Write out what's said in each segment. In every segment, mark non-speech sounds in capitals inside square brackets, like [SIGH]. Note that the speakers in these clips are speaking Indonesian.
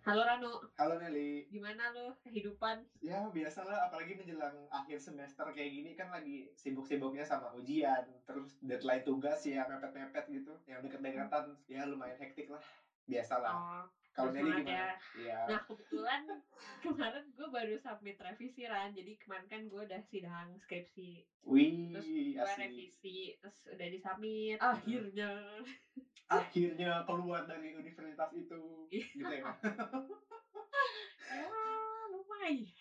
Halo Ranu, Halo Nelly. gimana lu kehidupan? Ya biasalah, apalagi menjelang akhir semester kayak gini kan lagi sibuk-sibuknya sama ujian, terus deadline tugas yang mepet-mepet gitu, yang deket-deketan, ya lumayan hektik lah. Biasalah. Oh, Kalau Nelly bersemangat ya. gimana? Nah, Iya. kebetulan kemarin gue baru submit revisi Ran, jadi kemarin kan gue udah sidang skripsi, terus Wih, gue asik. revisi, terus udah disubmit, akhirnya. Akhirnya keluar dari universitas itu, Iya. gitu ya. [LAUGHS] ya lumayan.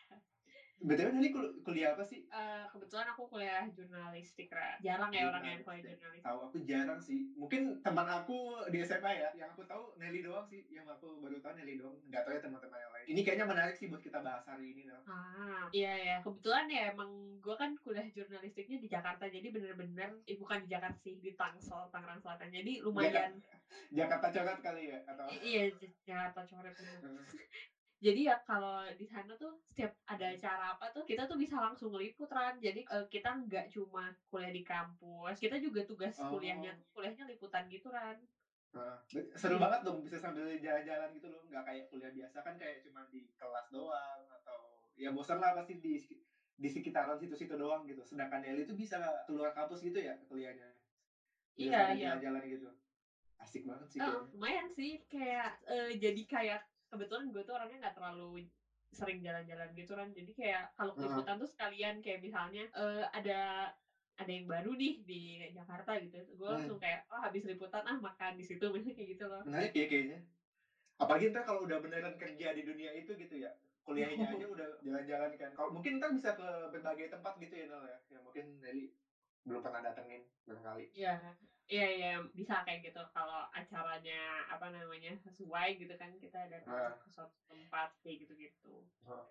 BTW Nelly kul- kuliah apa sih? Eh, kebetulan aku kuliah jurnalistik Ran. Jarang ya orang yang kuliah Jurnalistik. Tahu aku jarang sih. Mungkin teman aku di SMA ya, yang aku tahu Nelly doang sih. Yang aku baru tahu Nelly doang. Nggak tahu ya teman-teman yang lain. Ini kayaknya menarik sih buat kita bahas hari ini, Nel. Ah, iya ya. Kebetulan ya emang gue kan kuliah jurnalistiknya di Jakarta, jadi bener-bener, eh, bukan di Jakarta sih, di Tangsel, Tangerang Selatan. Jadi Jakarta, lumayan, Jakarta coret kali ya atau? i- iya Jakarta coret. Jadi ya kalau di sana tuh setiap ada acara apa tuh kita tuh bisa langsung ngeliput Ran. Jadi eh, kita nggak cuma kuliah di kampus, kita juga tugas kuliahnya Oh, tuh kuliahnya liputan gitu Ran. heeh. seru banget dong bisa sambil jalan-jalan gitu loh. Nggak kayak kuliah biasa kan kayak cuma di kelas doang atau ya bosan lah pasti di di sekitaran situ-situ doang gitu. Sedangkan Nelly itu bisa keluar kampus gitu ya kuliahnya. Bisa iya sambil iya jalan-jalan gitu. Asik banget sih Heeh, kayaknya. lumayan sih kayak eh, jadi kayak kebetulan gue tuh orangnya nggak terlalu sering jalan-jalan gitu kan jadi kayak kalau Heeh. liputan tuh sekalian kayak misalnya eh, ada ada yang baru nih di Jakarta gitu gue Hmm. langsung kayak oh habis liputan ah makan di situ [LAUGHS] misalnya kayak gitu loh Menarik ya kayaknya. Apalagi ntar kalau udah beneran kerja di dunia itu gitu ya. Kuliahnya aja [LAUGHS] udah jalan-jalan kan. Kalau mungkin ntar bisa ke berbagai tempat gitu ya Nel ya. Yang mungkin Nelly belum pernah datengin barangkali. Iya, iya, iya, bisa kayak gitu. Kalau acaranya apa namanya sesuai gitu kan kita datang Nah, ke suatu tempat kayak gitu-gitu. nah.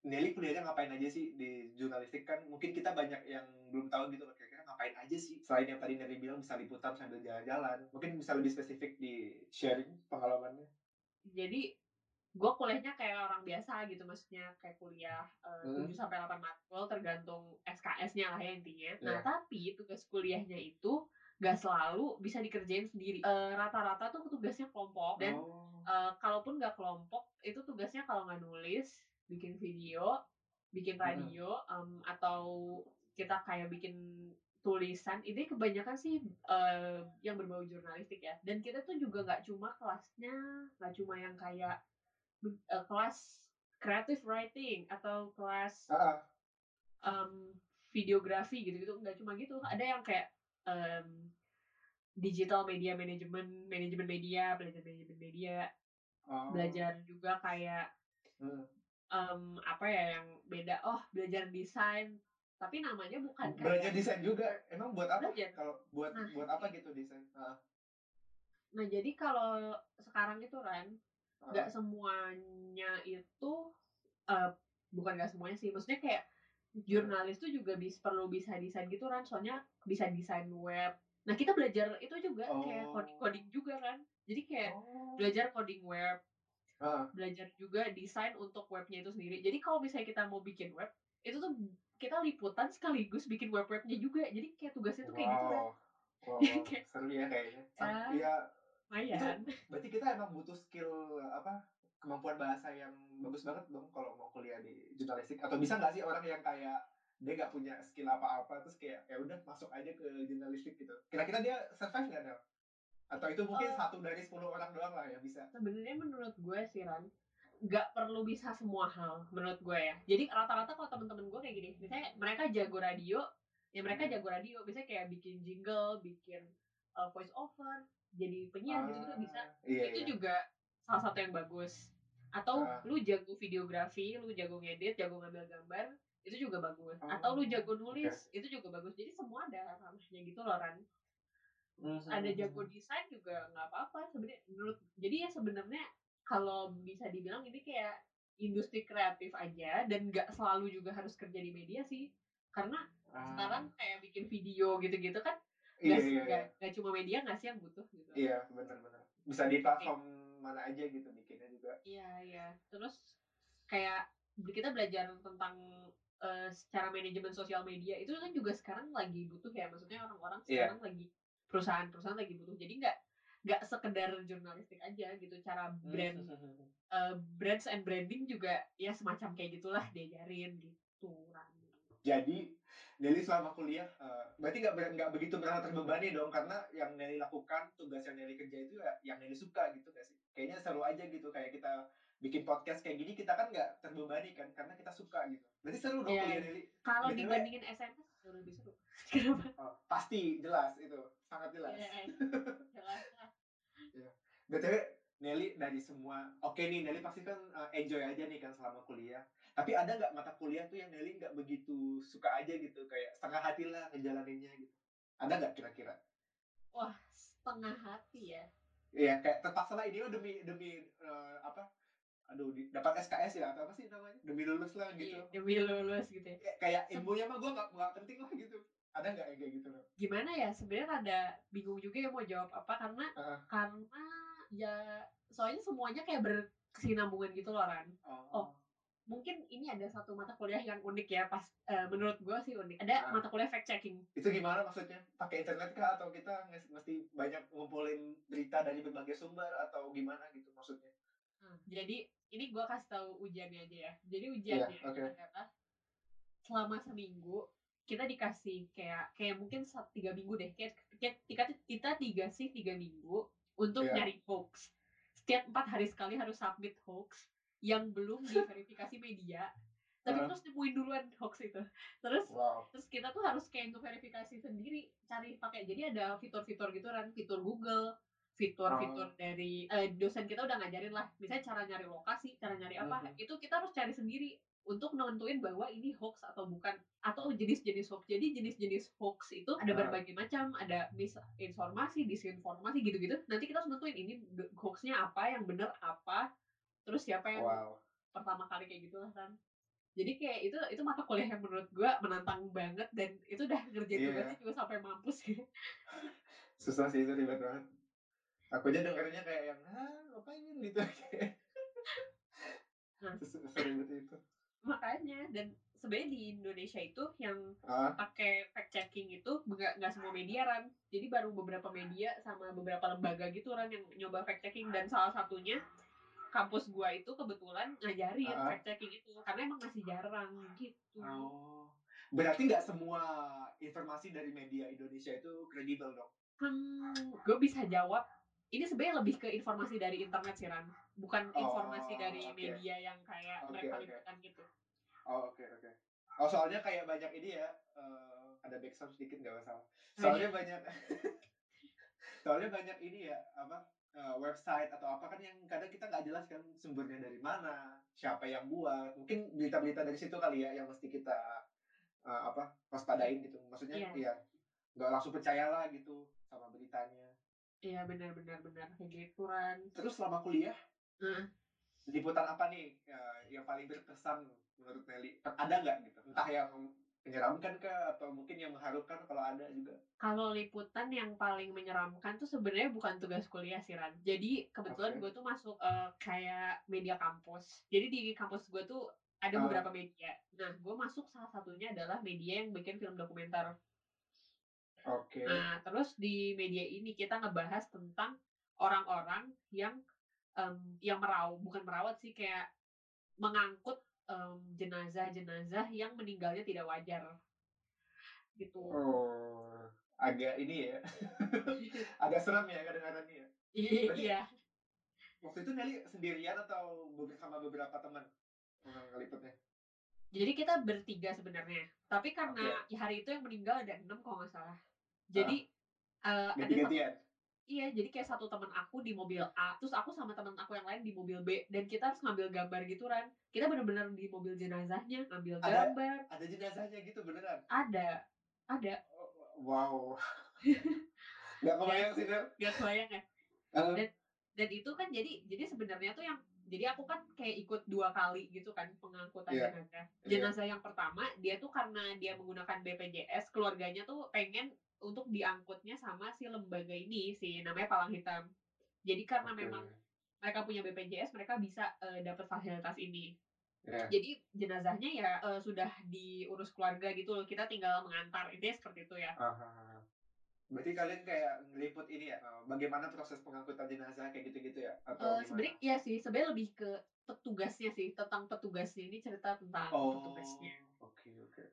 Nelly kuliahnya ngapain aja sih di jurnalistik kan mungkin kita banyak yang belum tahu gitu loh kira-kira ngapain aja sih selain yang tadi Nelly bilang bisa liputan sambil jalan-jalan mungkin bisa lebih spesifik di sharing pengalamannya Jadi gue kuliahnya kayak orang biasa gitu maksudnya kayak kuliah eh, mm 7 sampai 8 matkul tergantung SKS-nya lah ya intinya. Nah, Iya. tapi tugas kuliahnya itu gak selalu bisa dikerjain sendiri. Eh, rata-rata tuh tugasnya kelompok dan oh eh, kalaupun gak kelompok itu tugasnya kalau nggak nulis, bikin video, bikin Mm-mm. radio em, atau kita kayak bikin tulisan ini kebanyakan sih eh, yang berbau jurnalistik ya dan kita tuh juga nggak cuma kelasnya nggak cuma yang kayak ben- eh, kelas creative writing atau kelas ah. em, videografi gitu-gitu nggak cuma gitu ada yang kayak em, digital media management manajemen media belajar manajemen media oh. belajar juga kayak Mm. em, apa ya yang beda oh belajar desain tapi namanya bukan belajar kayak desain juga? Emang buat apa? Belajar. Kalau buat nah. buat apa gitu desain? Ah nah jadi kalau sekarang itu Ran nggak semuanya itu eh, bukan nggak semuanya sih maksudnya kayak. Jurnalis tuh juga bis, perlu bisa desain gitu kan soalnya bisa desain web. Nah kita belajar itu juga kayak coding oh. coding juga kan. Jadi kayak oh. belajar coding web ah belajar juga desain untuk webnya itu sendiri. Jadi kalau misalnya kita mau bikin web itu tuh kita liputan sekaligus bikin web-webnya juga. Jadi kayak tugasnya tuh kayak gitu kan wow. Wow [LAUGHS] jadi wow. kayak seru ya kayaknya. Sam, ya ya itu lumayan. berarti kita emang butuh skill apa kemampuan bahasa yang bagus banget dong kalau mau kuliah di jurnalistik. Atau bisa nggak sih orang yang kayak dia nggak punya skill apa-apa terus kayak ya udah masuk aja ke jurnalistik gitu. Kira-kira dia survive nggak Nel? atau itu mungkin Eh, satu dari 10 orang doang lah yang bisa? Sebenarnya menurut gue sih Ran nggak perlu bisa semua hal menurut gue ya. Jadi rata-rata kalau temen-temen gue kayak gini misalnya mereka jago radio ya mereka hmm. jago radio misalnya kayak bikin jingle bikin uh, voice over jadi penyiar gitu-gitu bisa. ah iya itu iya. juga salah satu yang bagus. Atau Ah. lu jago videografi lu jago ngedit jago ngambil gambar itu juga bagus. Atau lu oh jago nulis itu juga bagus. Jadi semua ada ranahnya gitu loh Ran. Terus ada jago desain juga nggak apa-apa sebenarnya menurut jadi ya sebenarnya kalau bisa dibilang ini kayak industri kreatif aja dan nggak selalu juga harus kerja di media sih. Karena ah. sekarang kayak bikin video gitu-gitu kan nggak iya s- iya nggak iya. nggak cuma media nggak sih yang butuh gitu. Iya benar-benar bisa di platform mana aja gitu bikinnya juga. Iya iya. Terus kayak kita belajar tentang eh, secara manajemen sosial media itu kan juga sekarang lagi butuh ya. Maksudnya orang-orang iya. sekarang lagi perusahaan-perusahaan lagi butuh. Jadi nggak nggak sekedar jurnalistik aja gitu, cara brand Mmm. eee, brands and branding juga ya semacam kayak gitulah diajarin gitu, Rani. Jadi, Nelly selama kuliah, eee, berarti nggak ber nggak begitu merasa terbebani dong? Karena yang Nelly lakukan, tugas yang Nelly kerja itu ya yang Nelly suka gitu nggak sih? Kayaknya seru aja gitu, kayak kita bikin podcast kayak gini, kita kan nggak terbebani kan, karena kita suka gitu. Berarti seru dong Iya, kuliah Nelly? kalau BTW dibandingin SMA jauh lebih seru. [LAUGHS] Kenapa? oh, pasti, jelas itu, sangat jelas. Iya, [LAUGHS] jelas lah. Iya. BTW Nelly dari semua oke nih Nelly pasti kan, eee, enjoy aja nih kan selama kuliah. Tapi ada nggak mata kuliah tuh yang Nelly nggak begitu suka aja gitu, kayak setengah hati lah ngejalaninnya gitu? Ada nggak kira-kira? Wah, setengah hati ya? Iya, kayak terpaksa lah ini mah demi demi, eee, apa, aduh di dapat SKS ya atau apa sih namanya, demi lulus lah Iya, gitu. demi lulus gitu ya. Ya kayak ilmunya mah gua nggak nggak penting lah gitu. Ada nggak yang kayak gitu, Bang? gimana ya, sebenarnya rada bingung juga ya mau jawab apa, karena Heeh. karena ya soalnya semuanya kayak berkesinambungan gitu loh, Ran. Oh, Oh, mungkin ini ada satu mata kuliah yang unik ya pas eee, menurut gue sih unik. Ada heeh. mata kuliah fact checking. Itu gimana maksudnya? Pakai internet kah atau kita mesti banyak ngumpulin berita dari berbagai sumber atau gimana gitu maksudnya? Nah, jadi ini gue kasih tahu ujiannya aja ya. Jadi Iya, ujiannya oke. adalah selama seminggu kita dikasih kayak kayak mungkin 3 minggu deh, kayak ket kita kita dikasih 3 minggu untuk Iya, nyari hoax. Setiap 4 hari sekali harus submit hoax yang belum diverifikasi media, tapi terus nemuin duluan hoax itu. Terus Wow. terus kita tuh harus kayak ngeverifikasi sendiri, cari pakai jadi ada fitur-fitur gitu kan, fitur Google, fitur-fitur Oh, dari eee, dosen kita udah ngajarin lah, misalnya cara nyari lokasi, cara nyari apa, mhm. itu kita harus cari sendiri untuk nentuin bahwa ini hoax atau bukan, atau jenis-jenis hoax. Jadi jenis-jenis hoax itu ada Heeh. berbagai macam, ada misinformasi, disinformasi gitu-gitu. Nanti kita harus nentuin ini hoax-nya apa, yang bener apa, terus siapa yang Wow. pertama kali kayak gitulah kan. Jadi kayak itu itu mata kuliah yang menurut gua menantang banget dan itu udah ngerjain ya, tugasnya juga sampai mampus gitu. susah sih itu ribet banget. Aku aja dengernya kayak yang, "Hah, ngapain?" gitu [LAUGHS] Nah, se seribet itu. makanya dan sebenarnya di Indonesia itu yang Heeh, pakai fact checking itu nggak nggak semua media Ran. Jadi baru beberapa media sama beberapa lembaga gitu Ran yang nyoba fact checking dan salah satunya kampus gua itu kebetulan ngajarin heeh. fact checking itu karena emang masih jarang gitu. Oh, berarti nggak semua informasi dari media Indonesia itu kredibel dong? Hmm, gue bisa jawab ini sebenarnya lebih ke informasi dari internet sih Ran, bukan informasi Oh, dari oke. media yang kayak Oke mereka liputan gitu. Oh, oke oke. Oh, soalnya kayak banyak ini ya, eee, ada backsound sedikit nggak masalah. Oh iya, Soalnya banyak [LAUGHS] soalnya banyak ini ya, apa, eee, website atau apa kan yang kadang kita nggak jelas kan sumbernya dari mana, siapa yang buat. Mungkin berita-berita dari situ kali ya yang mesti kita, eee, apa, waspadain gitu. Maksudnya iya ya nggak langsung percayalah gitu sama beritanya. iya, benar benar benar, kayak gitu. Terus selama kuliah, Heeh. liputan apa nih, eee, yang paling berkesan menurut Nelly? Ada nggak gitu? Entah yang menyeramkan kah, atau mungkin yang mengharukan kalau ada juga? Kalau liputan yang paling menyeramkan tuh sebenarnya bukan tugas kuliah sih Ran. Jadi kebetulan Oke. gue tuh masuk, eee, kayak media kampus. Jadi di kampus gue tuh ada Heeh. beberapa media. Nah, gue masuk salah satunya adalah media yang bikin film dokumenter. Oke. Nah, terus di media ini kita ngebahas tentang orang-orang yang, mmm, yang merau bukan merawat sih, kayak mengangkut, mmm, jenazah-jenazah yang meninggalnya tidak wajar, gitu. Oh, agak ini ya, [LAUGHS] agak seram ya kedengarannya ya. Berarti iya. waktu itu Nelly sendirian atau bersama beberapa teman ngeliputnya? Jadi kita bertiga sebenarnya, tapi karena Oke. ya hari itu yang meninggal ada 6 kalau nggak salah. Jadi, eee, ada satu? Iya, jadi kayak satu temen aku di mobil A, terus aku sama temen aku yang lain di mobil B, dan kita harus ngambil gambar gitu Ran. Kita bener-bener di mobil jenazahnya, ngambil Ada gambar. ada jenazahnya gitu beneran? Ada ada. Wow, [LAUGHS] nggak kebayang sih, Nel. nggak kebayang ya? Heeh. Dan dan itu kan jadi jadi sebenarnya tuh yang jadi aku kan kayak ikut 2 kali gitu kan pengangkutan Iya jenazah. iya. Jenazah yang pertama dia tuh karena dia menggunakan BPJS, keluarganya tuh pengen untuk diangkutnya sama si lembaga ini, si namanya Palang Hitam. Jadi karena Oke. memang mereka punya BPJS, mereka bisa, eee, dapat fasilitas ini. Iya. Jadi jenazahnya ya, eee, sudah diurus keluarga gitu loh, kita tinggal mengantar, intinya seperti itu ya. Ah hah hah. Berarti kalian kayak ngeliput ini ya, eee, bagaimana proses pengangkutan jenazah kayak gitu-gitu ya? Atau gimana? sebenarnya iya sih, sebenarnya lebih ke petugasnya sih, tentang petugasnya ini cerita tentang petugasnya. Oh, oke oke.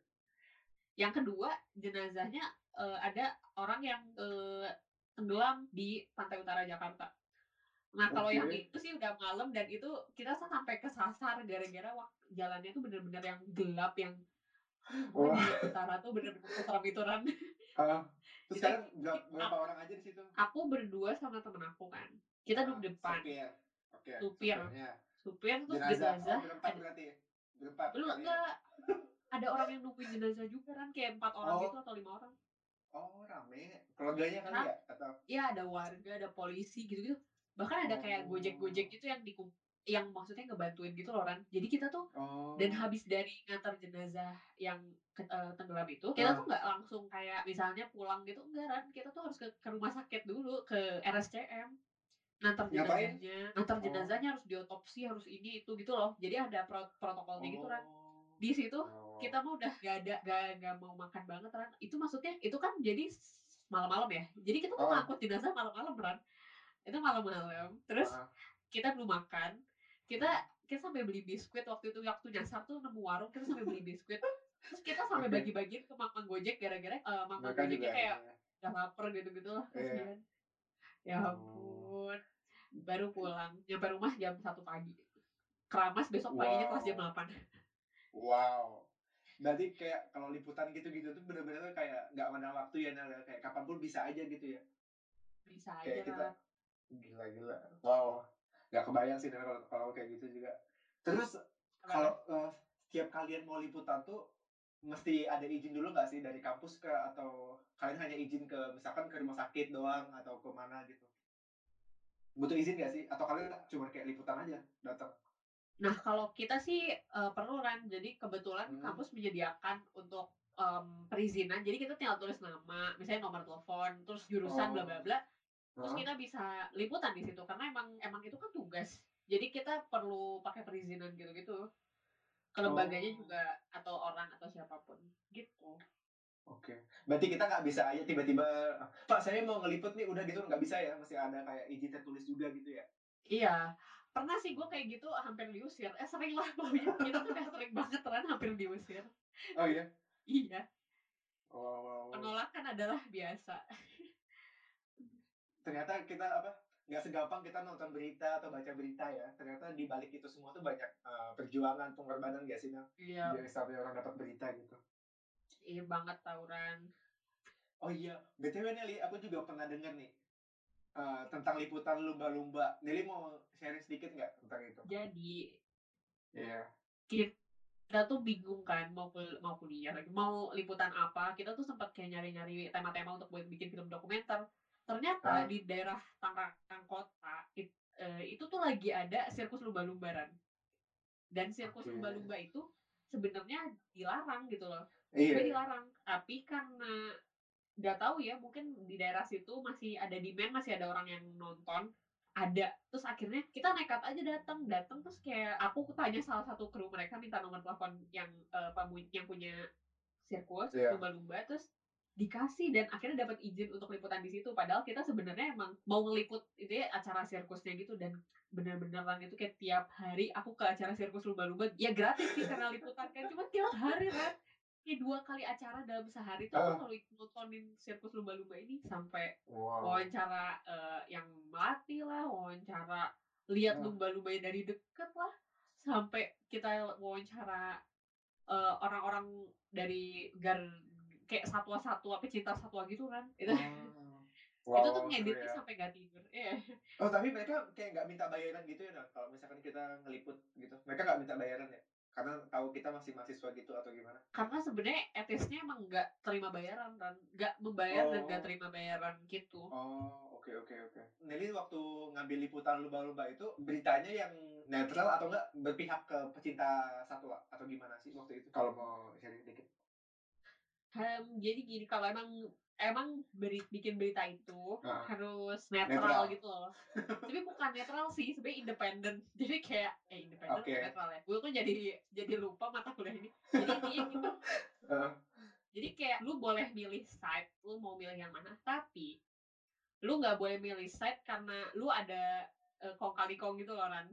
Yang kedua, jenazahnya, eee, ada orang yang, eee, tenggelam di pantai utara Jakarta. Nah, kalau yang Oke. itu sih udah malam dan itu kita sampai kesasar gara-gara wak jalannya tuh bener-bener yang gelap, yang [SIGHS] pokoknya di utara tuh bener-bener seserem itu, Ran. heeh. Terus [LAUGHS] a berapa orang aja di situ? aku berdua sama temen aku kan, kita duduk depan, sopir. Oke, supir sopirnya. supir terus Jenazah, oh jenazah berempat ada berarti? Berempat belum kalian? enggak, [LAUGHS] ada orang yang nungguin jenazah juga, Ran, kayak 4 orang gitu Oh atau 5 orang. oh rame? Keluarganya Ram ya? Atau Iya, ada warga, ada polisi gitu-gitu. Bahkan ada kayak Gojek-Gojek oh gitu yang dikum yang maksudnya ngebantuin gitu loh, Ran. Jadi kita tuh dan oh, habis dari ngantar jenazah yang ke eee, tenggelam itu, kita tuh nggak langsung kayak misalnya pulang gitu, enggak, Ran. Kita tuh harus ke ke rumah sakit dulu, ke RSCM, ngantar jenazahnya ngantar Oh jenazahnya harus diotopsi, harus ini, itu, gitu loh. Jadi ada pro protokolnya gitu, Ran. oh, Di situ wow, kita mah udah nggak ada nggak nggak mau makan banget, Ran. Itu maksudnya itu kan jadi s malam-malam ya. Jadi kita tuh heeh ngangkut jenazah malam-malam, Ran. Itu malam-malam, terus heeh, kita belum makan, kita mhm, kita sampai beli biskuit waktu itu, waktu nyasar tuh nemu warung, kita sampai beli biskuit, terus kita sampai oke. bagi-bagiin ke mang-mang Gojek gara-gara, eee, mang-mang Mereka Gojeknya juga kayak ya udah laper gitu-gitulah, iya, kasihan. Ya oh, ampun, baru pulang, nyampe rumah jam satu pagi. Keramas besok paginya kelas jam wow delapan wow. Berarti kayak kalau liputan gitu-gitu tuh bener-bener kayak nggak pandang waktu ya, Nel, ya, kayak kapan pun bisa aja gitu ya? Bisa aja, Kayak kita Ran. gila gila, wow, nggak kebayang sih, Nel, kalau kalau kayak gitu juga. Terus kalau, tuh? eee, setiap kalian mau liputan tuh mesti ada izin dulu nggak sih dari kampus kah? Atau kalian hanya izin ke misalkan ke rumah sakit doang atau ke mana gitu? Butuh izin nggak sih? Atau kalian cuman kayak liputan aja datang? Nah, kalau kita sih, eee, perlu, Ran. Jadi kebetulan Mmm, kampus menyediakan untuk, mmm, perizinan, jadi kita tinggal tulis nama, misalnya nomor telepon, terus jurusan bla bla oh, bla, terus heeh, kita bisa liputan di situ karena emang emang itu kan tugas. Jadi kita perlu pakai perizinan gitu-gitu, ke lembaganya oh, juga atau orang atau siapa pun, gitu. oke. Berarti kita nggak bisa aja tiba-tiba, "Pak, saya mau ngeliput nih," udah gitu nggak bisa ya? Mesti ada kayak izin tertulis juga gitu ya? Iya, pernah sih gue kayak gitu hampir diusir, eh, sering lah pokoknya kita tuh udah sering banget Ran hampir diusir. Oh iya? Iya, Wow wow wow. penolakan adalah biasa. Ternyata kita apa, nggak segampang kita nonton berita atau baca berita ya, ternyata di balik itu semua tuh banyak, eee, perjuangan, pengorbanan nggak sih, Nel? Iya, Biar sampai orang dapat berita gitu. iya banget tawuran. Oh iya, BTW Nelly, aku juga pernah denger nih, eee, tentang liputan lumba-lumba. Nelly mau sharing sedikit nggak tentang itu? Jadi, Iya. kita tuh bingung kan mau kul mau kuliah lagi, mau liputan apa, kita tuh sempet kayak nyari-nyari tema-tema untuk buat bikin film dokumenter. Ternyata Heeh, di daerah Tangerang Kota, it eee, itu tuh lagi ada sirkus lumba-lumba, Ran. Dan sirkus oke. lumba-lumba itu sebenarnya dilarang gitu loh, sebenarnya Iya, dilarang, tapi karena nggak tahu ya, mungkin di daerah situ masih ada demand, masih ada orang yang nonton, ada. Terus akhirnya kita nekat aja datang, datang terus kayak aku tanya salah satu kru mereka minta nomor telepon yang, pemu yang punya sirkus iya. lumba-lumba, terus dikasih dan akhirnya dapat izin untuk liputan di situ. Padahal kita sebenarnya emang mau ngeliput itu ya acara sirkusnya gitu dan bener-beneran itu kayak tiap hari aku ke acara sirkus lumba-lumba, ya gratis sih karena liputan kan, cuma tiap hari Ran. Kayak 2 kali acara dalam sehari tuh aku Heeh. selalu nontonin sirkus lumba-lumba ini, sampai Wow. wawancara, eee, yang melatih lah, wawancara lihat Heeh. lumba-lumbanya dari deket lah, sampai kita wawancara, eee, orang-orang dari gar kayak satwa-satwa, pecinta satwa gitu kan. Itu [LAUGHS] itu Wow tuh wow, seru ngeditnya ya. sampai nggak tidur. Iya. Oh, tapi mereka kayak nggak minta bayaran gitu ya, kalau misalkan kita ngeliput gitu? Mereka nggak minta bayaran ya? Karena tahu kita masih mahasiswa gitu atau gimana? Karena sebenarnya etisnya emang nggak terima bayaran kan, nggak membayar dan nggak Oh. terima bayaran gitu. Oh, oke oke oke. Nelly waktu ngambil liputan lumba-lumba itu, beritanya yang netral atau enggak berpihak ke pecinta satwa? Atau gimana sih waktu itu? Kalau mau sharing dikit. Mmm, jadi gini, kalau emang emang beri bikin berita itu Heeh, harus netral netral? gitu loh. Tapi bukan netral sih, sebenarnya independen. [LAUGHS] Jadi kayak eh, independen Oke. netral ya? Gue kok jadi jadi lupa mata kuliah ini. Jadi intinya gitu. [LAUGHS] Heeh, Jadi kayak lu boleh milih side, lu mau milih yang mana, tapi lu nggak boleh milih side karena lu ada, eee, kong kali kong gitu loh, Ran.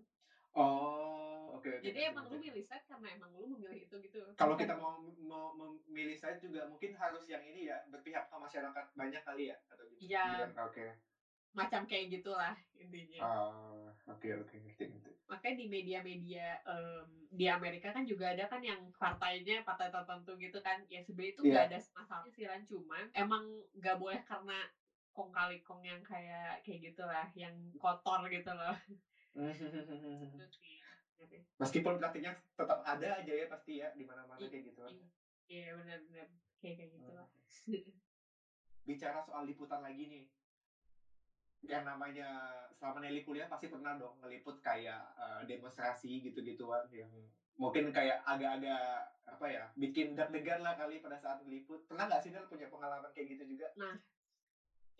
Oh, oke oke, Jadi ngerti emang ngerti. lu milih side karena emang lu memilih itu gitu, Kalau bukan kita mau mau memilih side juga mungkin harus yang ini ya, berpihak ke masyarakat banyak kali ya? Atau gimana? iya, Biar oke. macam kayak gitulah intinya. Oh, oke oke, ngerti ngerti. Makanya di media-media, mmm, di Amerika kan juga ada kan yang partainya partai tertentu gitu kan, ya sebenarnya itu nggak Iya. ada masalahnya sih Ran, cuman emang nggak boleh karena kong kali kong yang kayak kayak gitulah, yang kotor gitu loh. Itu sih sebenarnya. Meskipun praktiknya tetap ada aja ya pasti ya, di mana-mana kayak gituan. i iya bener bener, kayak kayak Mmm. gitulah. Bicara soal liputan lagi nih, yang namanya selama Nelly kuliah pasti pernah dong ngeliput kayak, eee, demonstrasi gitu-gituan yang mungkin kayak agak-agak, apa ya, bikin deg-degan lah kali pada saat ngeliput. Pernah nggak sih Nel punya pengalaman kayak gitu juga? Nah,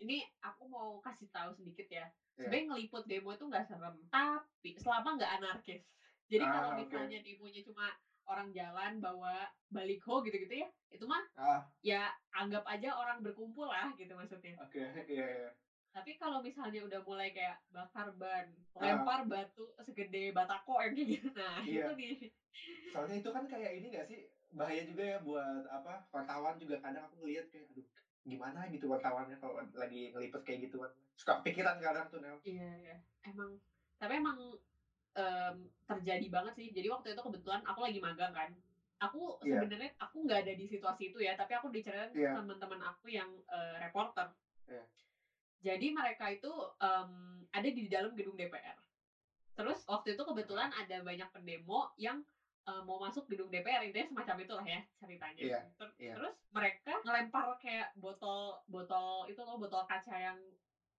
ini aku mau kasih tahu sedikit ya, Iya. sebenarnya ngeliput demo itu nggak serem, tapi selama nggak anarkis. Jadi kalau Ah, oke. misalnya demonya cuma orang jalan bawa baliho gitu-gitu ya, itu mah Ah, ya anggap aja orang berkumpul lah gitu maksudnya. oke. Iya iya. Tapi kalau misalnya udah mulai kayak bakar ban, Heeh, lempar batu segede batako yang kayak gitu, nah itu iya. nih. Soalnya itu kan kayak ini nggak sih, bahaya juga ya buat, apa, wartawan juga kadang aku ngelihat kayak, aduh, gimana gitu wartawannya kalau lagi ngelipet kayak gituan. Suka kepikiran kadang tuh, Nel. Iya iya, emang tapi emang, mmm, terjadi banget sih. Jadi waktu itu kebetulan aku lagi magang kan. Aku Iya sebenarnya aku nggak ada di situasi itu ya, tapi aku diceritain iya teman-teman aku yang, eee, reporter. iya. Jadi mereka itu, mmm, ada di dalam gedung DPR. Terus waktu itu kebetulan ada banyak pendemo yang, eee, mau masuk gedung DPR, intinya semacam itulah ya ceritanya. Iya Ter iya. terus mereka ngelempar kayak botol botol itu loh, botol kaca yang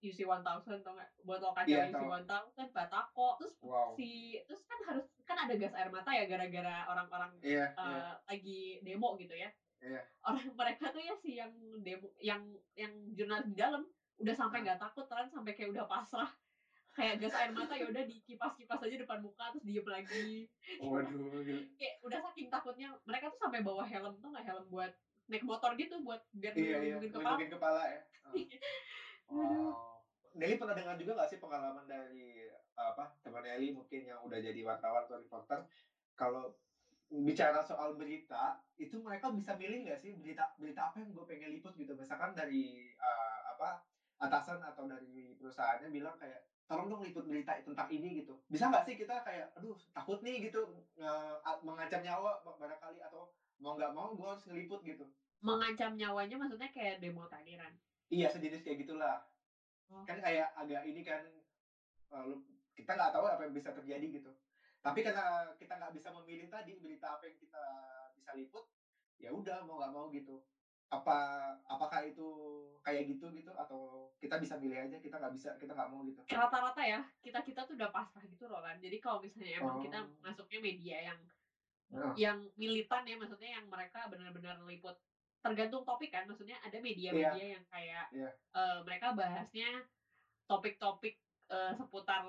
UC1000 tau nggak? Botol kaca Iya tahu. UC1000, batako, terus Wow. si terus kan harus kan ada gas air mata ya gara-gara orang-orang, Iya iya eee, lagi demo gitu ya. iya. Orang mereka tuh ya si yang demo yang yang jurnalis di dalam, udah sampai Heeh. nggak takut kan, sampai kayak udah pasrah. Kayak gas air mata, ya udah dikipas-kipas aja depan muka, terus diem lagi. Waduh. [LAUGHS] Kayak udah saking takutnya, mereka tuh sampai bawa helm, tau nggak helm buat naik motor gitu, buat biar Iya iya, kepala. kepala ya? [LAUGHS] Aduh. Wow. Nelly pernah dengar juga nggak sih pengalaman dari, apa, teman Nelly mungkin yang udah jadi wartawan atau reporter, kalau bicara soal berita, itu mereka bisa milih nggak sih berita berita apa yang gue pengen liput gitu? Misalkan dari, eee, apa, atasan atau dari perusahaannya bilang kayak, "Tolong dong liput berita tentang ini," gitu. Bisa nggak sih kita kayak, "Aduh takut nih," gitu, mengancam nyawa ba barangkali atau mau nggak mau gue harus ngeliput gitu. Mengancam nyawanya maksudnya kayak demo tadi, Ran? Iya sejenis kayak gitulah. Oh. Kan kayak agak ini kan, lu kita nggak tahu apa yang bisa terjadi gitu. Tapi karena kita nggak bisa memilih tadi berita apa yang kita bisa liput, ya udah mau nggak mau gitu. Apa apakah itu kayak gitu gitu atau kita bisa milih aja kita nggak bisa kita nggak mau gitu? Rata-rata ya, kita-kita tuh udah pasrah gitu loh, Ran. Jadi kalau misalnya emang kita Oh, masuknya media yang heeh. yang militan ya, maksudnya yang mereka benar-benar liput tergantung topik kan, maksudnya ada Iya media-media yang kayak, iya eee, mereka bahasnya topik-topik, eee, seputar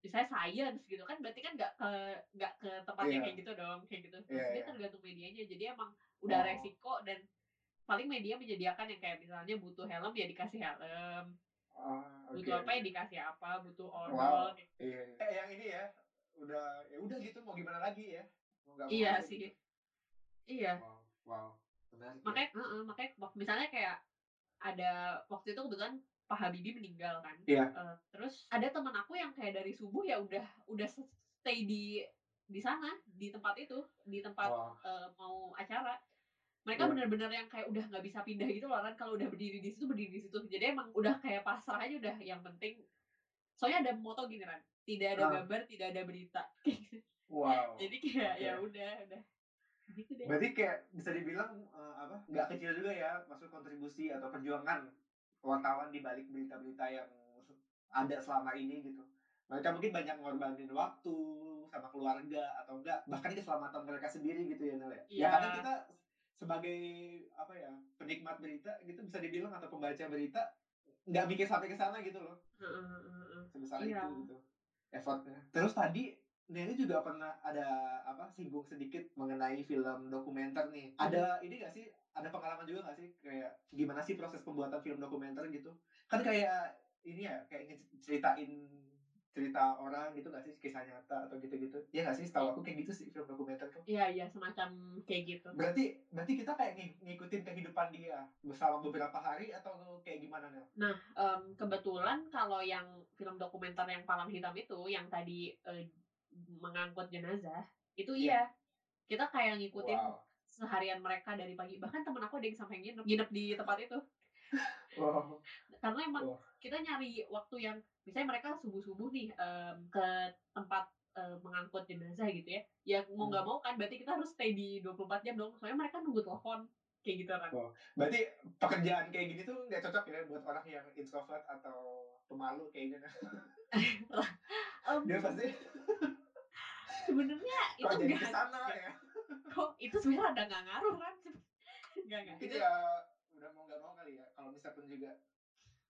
misalnya science gitu kan, berarti kan nggak ke nggak ke tempat yang kayak gitu dong, kayak gitu. Iya sebenarnya iya. tergantung medianya, jadi emang udah Oh, resiko dan paling media menyediakan yang kayak misalnya butuh helm, ya dikasih helm, ah, oke butuh apa, ya dikasih apa, butuh odol, Wow, kayak gitu. iya iya. Eh, yang ini ya, udah ya udah gitu mau gimana lagi ya, mau nggak mau Iya sih, gitu. iya. Wow wow, menarik ya. Makanya heeh, makanya wak misalnya kayak ada waktu itu kebetulan Pak Habibie meninggal kan, Iya, eee, terus ada temen aku yang kayak dari subuh ya udah udah stay di di sana, di tempat itu, di tempat, wow, eee, mau acara. Mereka iya, bener-bener yang kayak udah nggak bisa pindah gitu loh Ran, kalau udah berdiri di situ, berdiri di situ. Jadi emang udah kayak pasrah aja udah, yang penting soalnya ada moto gini Ran, "Tidak ada heeh. gambar, tidak ada berita." Wow, [LAUGHS] Jadi kayak oke. ya udah udah gitu deh. Berarti kayak bisa dibilang, eee, apa, nggak kecil juga ya, maksud kontribusi atau perjuangan wartawan di balik berita-berita yang ada selama ini gitu. Mereka mungkin banyak ngorbanin waktu sama keluarga atau enggak bahkan keselamatan mereka sendiri gitu ya, Nel, ya. Ya kadang Iya, kita sebagai, apa ya, penikmat berita gitu bisa dibilang atau pembaca berita, nggak mikir sampai ke sana gitu loh, sebesar Iya, itu gitu, effort-nya. Terus tadi Nelly juga pernah ada apa singgung sedikit mengenai film dokumenter nih. Ada ini gak sih? Ada pengalaman juga gak sih kayak gimana sih proses pembuatan film dokumenter gitu? Kan kayak ini ya kayak ceritain cerita orang gitu gak sih kisah nyata atau gitu-gitu? Iya gak sih? Setahu aku kayak gitu sih film dokumenter tuh. Iya iya, semacam kayak gitu. Berarti berarti kita kayak ngi ngikutin kehidupan dia selama beberapa hari atau kayak gimana, Nel? Nah, mmm, kebetulan kalau yang film dokumenter yang Palang Hitam itu, yang tadi, eee, mengangkut jenazah, itu Iya. iya. Kita kayak ngikutin Wow. seharian mereka dari pagi bahkan temen aku ada yang sampai nginep nginep di tempat itu. [LAUGHS] Wow. Karena emang Wah. kita nyari waktu yang misalnya mereka subuh-subuh nih, mmm, ke tempat, eee, mengangkut jenazah gitu ya, ya mau nggak Mmm. mau kan berarti kita harus stay di 24 jam dong, soalnya mereka nunggu telepon, kayak gitu, Ran. Oh, berarti pekerjaan kayak gini tuh nggak cocok ya buat orang yang introvert atau pemalu kayaknya, Nel? Dia pasti sebenarnya itu enggak ya? kok itu sebenarnya rada nggak ngaruh, sebe enggak enggak, itu ya udah mau nggak mau kali ya, kalau misalkan juga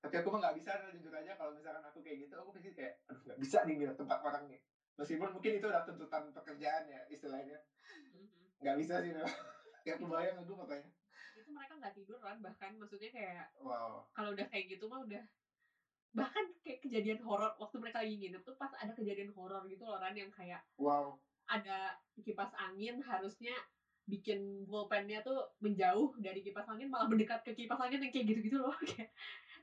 tapi aku mah nggak bisa, Nel, jujur aja kalau misalkan aku kayak gitu, aku pasti kayak, "Aduh nggak bisa nih nginep tempat orang nih." Meskipun mungkin itu udah tuntutan pekerjaan ya istilahnya. Mhm mhm. Nggak bisa sih. Nggak [LAUGHS] Itu kebayang aku pokoknya. itu mereka nggak tidur, Ran, bahkan maksudnya kayak Wow. kalau udah kayak gitu mah udah bahkan kayak kejadian horor waktu mereka lagi nginep tuh pas ada kejadian horor gitu loh, Ran, yang kayak Wow. ada kipas angin harusnya bikin pulpennya tuh menjauh dari kipas angin, malah mendekat ke kipas angin yang kayak gitu-gitu loh, [LAUGHS] kayak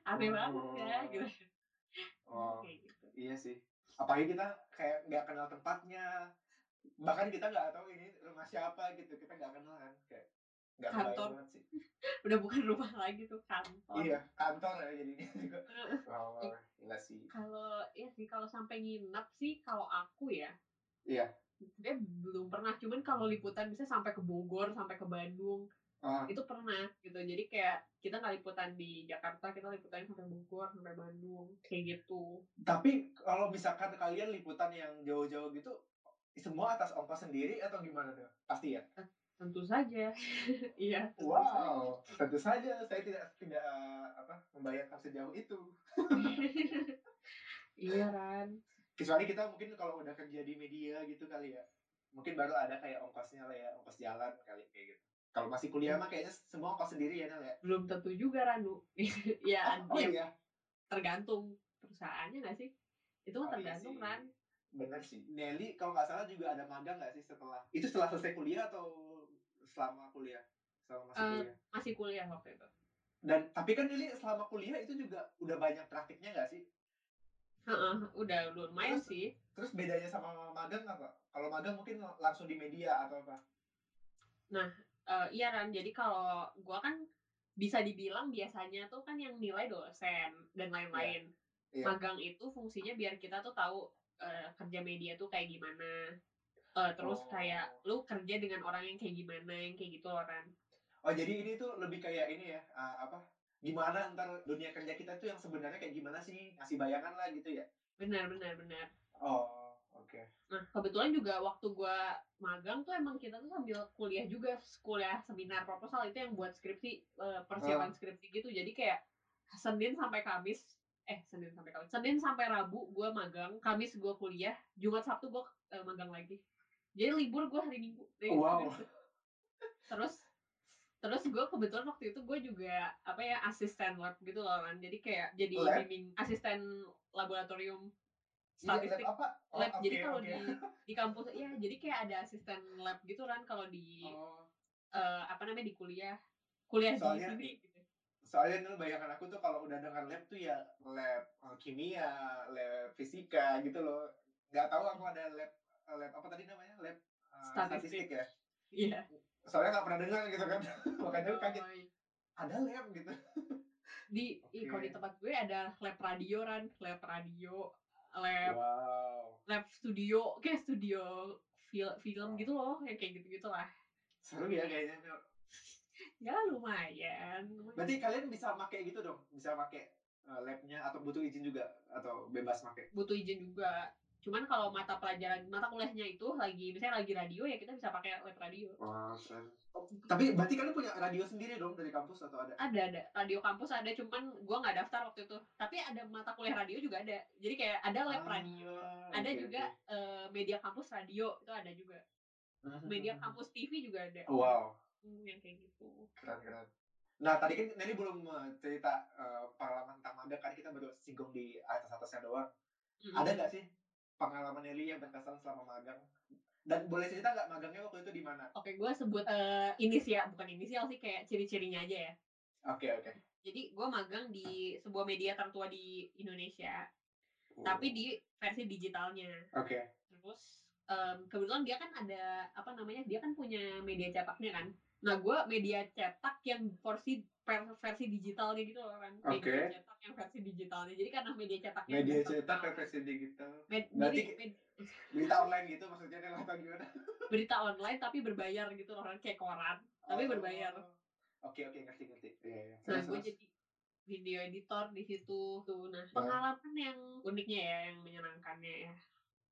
aneh banget ya, gitu. Oh. [LAUGHS] Iya, Oh, kayak gitu. iya sih. Apalagi kita kayak nggak kenal tempatnya, bahkan kita nggak tahu ini rumah siapa gitu, kita nggak kenal kan, kayak nggak kebayang Kantor, banget sih. [LAUGHS] udah bukan rumah lagi tuh, kantor. Iya, kantor ya jadinya [LAUGHS] juga. Wow gila sih. kalau iya sih, kalau sampai nginep sih kalau aku ya, Iya. sebenarnya belum pernah, cuman kalau liputan misalnya sampai ke Bogor, sampai ke Bandung, Ah. itu pernah gitu. Jadi kayak kita nggak liputan di Jakarta, kita liputannya sampai Bogor, sampai Bandung, kayak gitu. Tapi kalau misalkan kalian liputan yang jauh-jauh gitu, semua atas ongkos sendiri atau gimana, Nel? Pasti ya? Ten tentu saja. [LAUGHS] Iya, tentu saja, Wow, kayak tentu saja saya tidak tidak, eee, apa, membayangkan sejauh itu. [LAUGHS] Iya, Ran. Kecuali kita mungkin kalau udah kerja di media gitu kali ya, mungkin baru ada kayak ongkosnya lah ya, ongkos jalan kali kayak gitu. Kalau masih kuliah mah kayaknya semua ongkos sendiri ya, Nel, ya? belum tentu juga, Ranu. [LAUGHS] [LAUGHS] Ya Oh ad oh ya iya? tergantung perusahaannya nggak sih? Itu mah Oh iya tergantung, sih, Ran. bener sih. Nelly kalau nggak salah juga ada magang nggak sih setelah itu setelah selesai kuliah atau selama kuliah? Selama masih Eee, kuliah? masih kuliah waktu itu. Dan tapi kan Nelly selama kuliah itu juga udah banyak praktiknya nggak sih? Heeh, udah lumayan Terus sih. terus bedanya sama magang apa? Kalau magang mungkin langsung di media atau apa? Eee, iya, Ran, jadi kalau gua kan bisa dibilang biasanya tuh kan yang nilai dosen dan Iya, lain-lain. iya. Magang itu fungsinya biar kita tuh tahu, eee, kerja media tuh kayak gimana, eee, terus kayak Oh. lu kerja dengan orang yang kayak gimana, yang kayak gitu loh, Ran. Oh jadi ini tuh lebih kayak ini ya, eee, apa, gimana entar dunia kerja kita tuh yang sebenarnya kayak gimana sih, ngasih bayangan lah gitu ya? Bener bener bener. Oh, oke. Nah, kebetulan juga waktu gua magang tuh emang kita tuh sambil kuliah juga, kuliah seminar proposal itu yang buat skripsi, eee, persiapan Heeh. skripsi gitu. Jadi kayak Senin sampai Kamis eh, Senin sampai Kamis, Senin sampai Rabu gua magang, Kamis gua kuliah, Jumat, Sabtu gua, eee, magang lagi. Jadi libur gua hari Minggu, deh udah Wow. Terus terus gua kebetulan waktu itu gua juga, apa ya, asisten lab gitu loh, Ran. Jadi kayak jadi lab? bimbing asisten laboratorium Iya, lab statistik apa? Oh, lab. Jadi oke kalau oke. di di kampus iya, jadi kayak ada asisten lab gitu, Ran, kalau di, Oh, eee, apa namanya, di kuliah kuliah di soalnya sini gitu. soalnya Nil bayangan aku tuh kalau udah dengar lab tuh ya lab, eee, kimia, lab fisika gitu loh. Nggak tahu aku ada lab lab apa tadi namanya, lab, Statistik, statistik ya? iya. Soalnya nggak pernah dengar gitu kan, [LAUGHS] makanya kaget, Oh, iya. "Ada lab?" gitu. Di ih, kalau di tempat gue ada lab radio, Ran, lab radio, lab Wow lab studio, kayak studio fil film wow. gitu loh, yang kayak gitu-gitulah. Seru ya kayaknya. Ya lumayan lumayan. Berarti kalian bisa make gitu dong? Bisa make, eee, lab-nya atau butuh izin juga? Atau bebas make? Butuh izin juga. Cuman kalau mata pelajaran mata kuliahnya itu lagi misalnya lagi radio, ya kita bisa pakai lab radio. Wah, keren. Oh, tapi berarti kalian punya radio sendiri dong dari kampus atau ada? Ada ada, radio kampus ada, cuman gua nggak daftar waktu itu. Tapi ada mata kuliah radio juga ada. Jadi kayak ada lab radio, Ah, ada oke juga, oke. eee, media kampus radio, itu ada juga. Mhm Media kampus TV juga ada, Wow. mhm, yang kayak gitu. Keren keren. Nah, tadi kan Nelly belum, cerita, eee, pengalaman magang kan kita baru singgung di atas-atasnya doang. Mhm Ada nggak sih pengalaman Nelly yang berkesan selama magang? Dan boleh cerita nggak magangnya waktu itu di mana? Oke, gua sebut, eee, inisia bukan inisial sih, kayak ciri-cirinya aja ya. Oke oke. Jadi gua magang di sebuah media tertua di Indonesia, tapi di versi digitalnya. Oke. Terus, mmm, kebetulan dia kan ada, apa namanya, dia kan punya media cetaknya kan. Nah, gua media cetak yang porsi per versi digitalnya gitu loh, Ran. Media Oke. cetak yang versi digitalnya. Jadi karena media cetaknya udah Media cetak ke terkenal kan. versi digital. Med Berarti jadi med berita online gitu maksudnya Nel atau gimana? [LAUGHS] Berita online tapi berbayar gitu loh, Ran, kayak koran, tapi berbayar. Oh. Oke oke, ngerti ngerti. Iya iya. Nah, Terus gue terus? jadi video editor di situ, tuh. Nah, Heeh. pengalaman yang uniknya ya, yang menyenangkannya ya,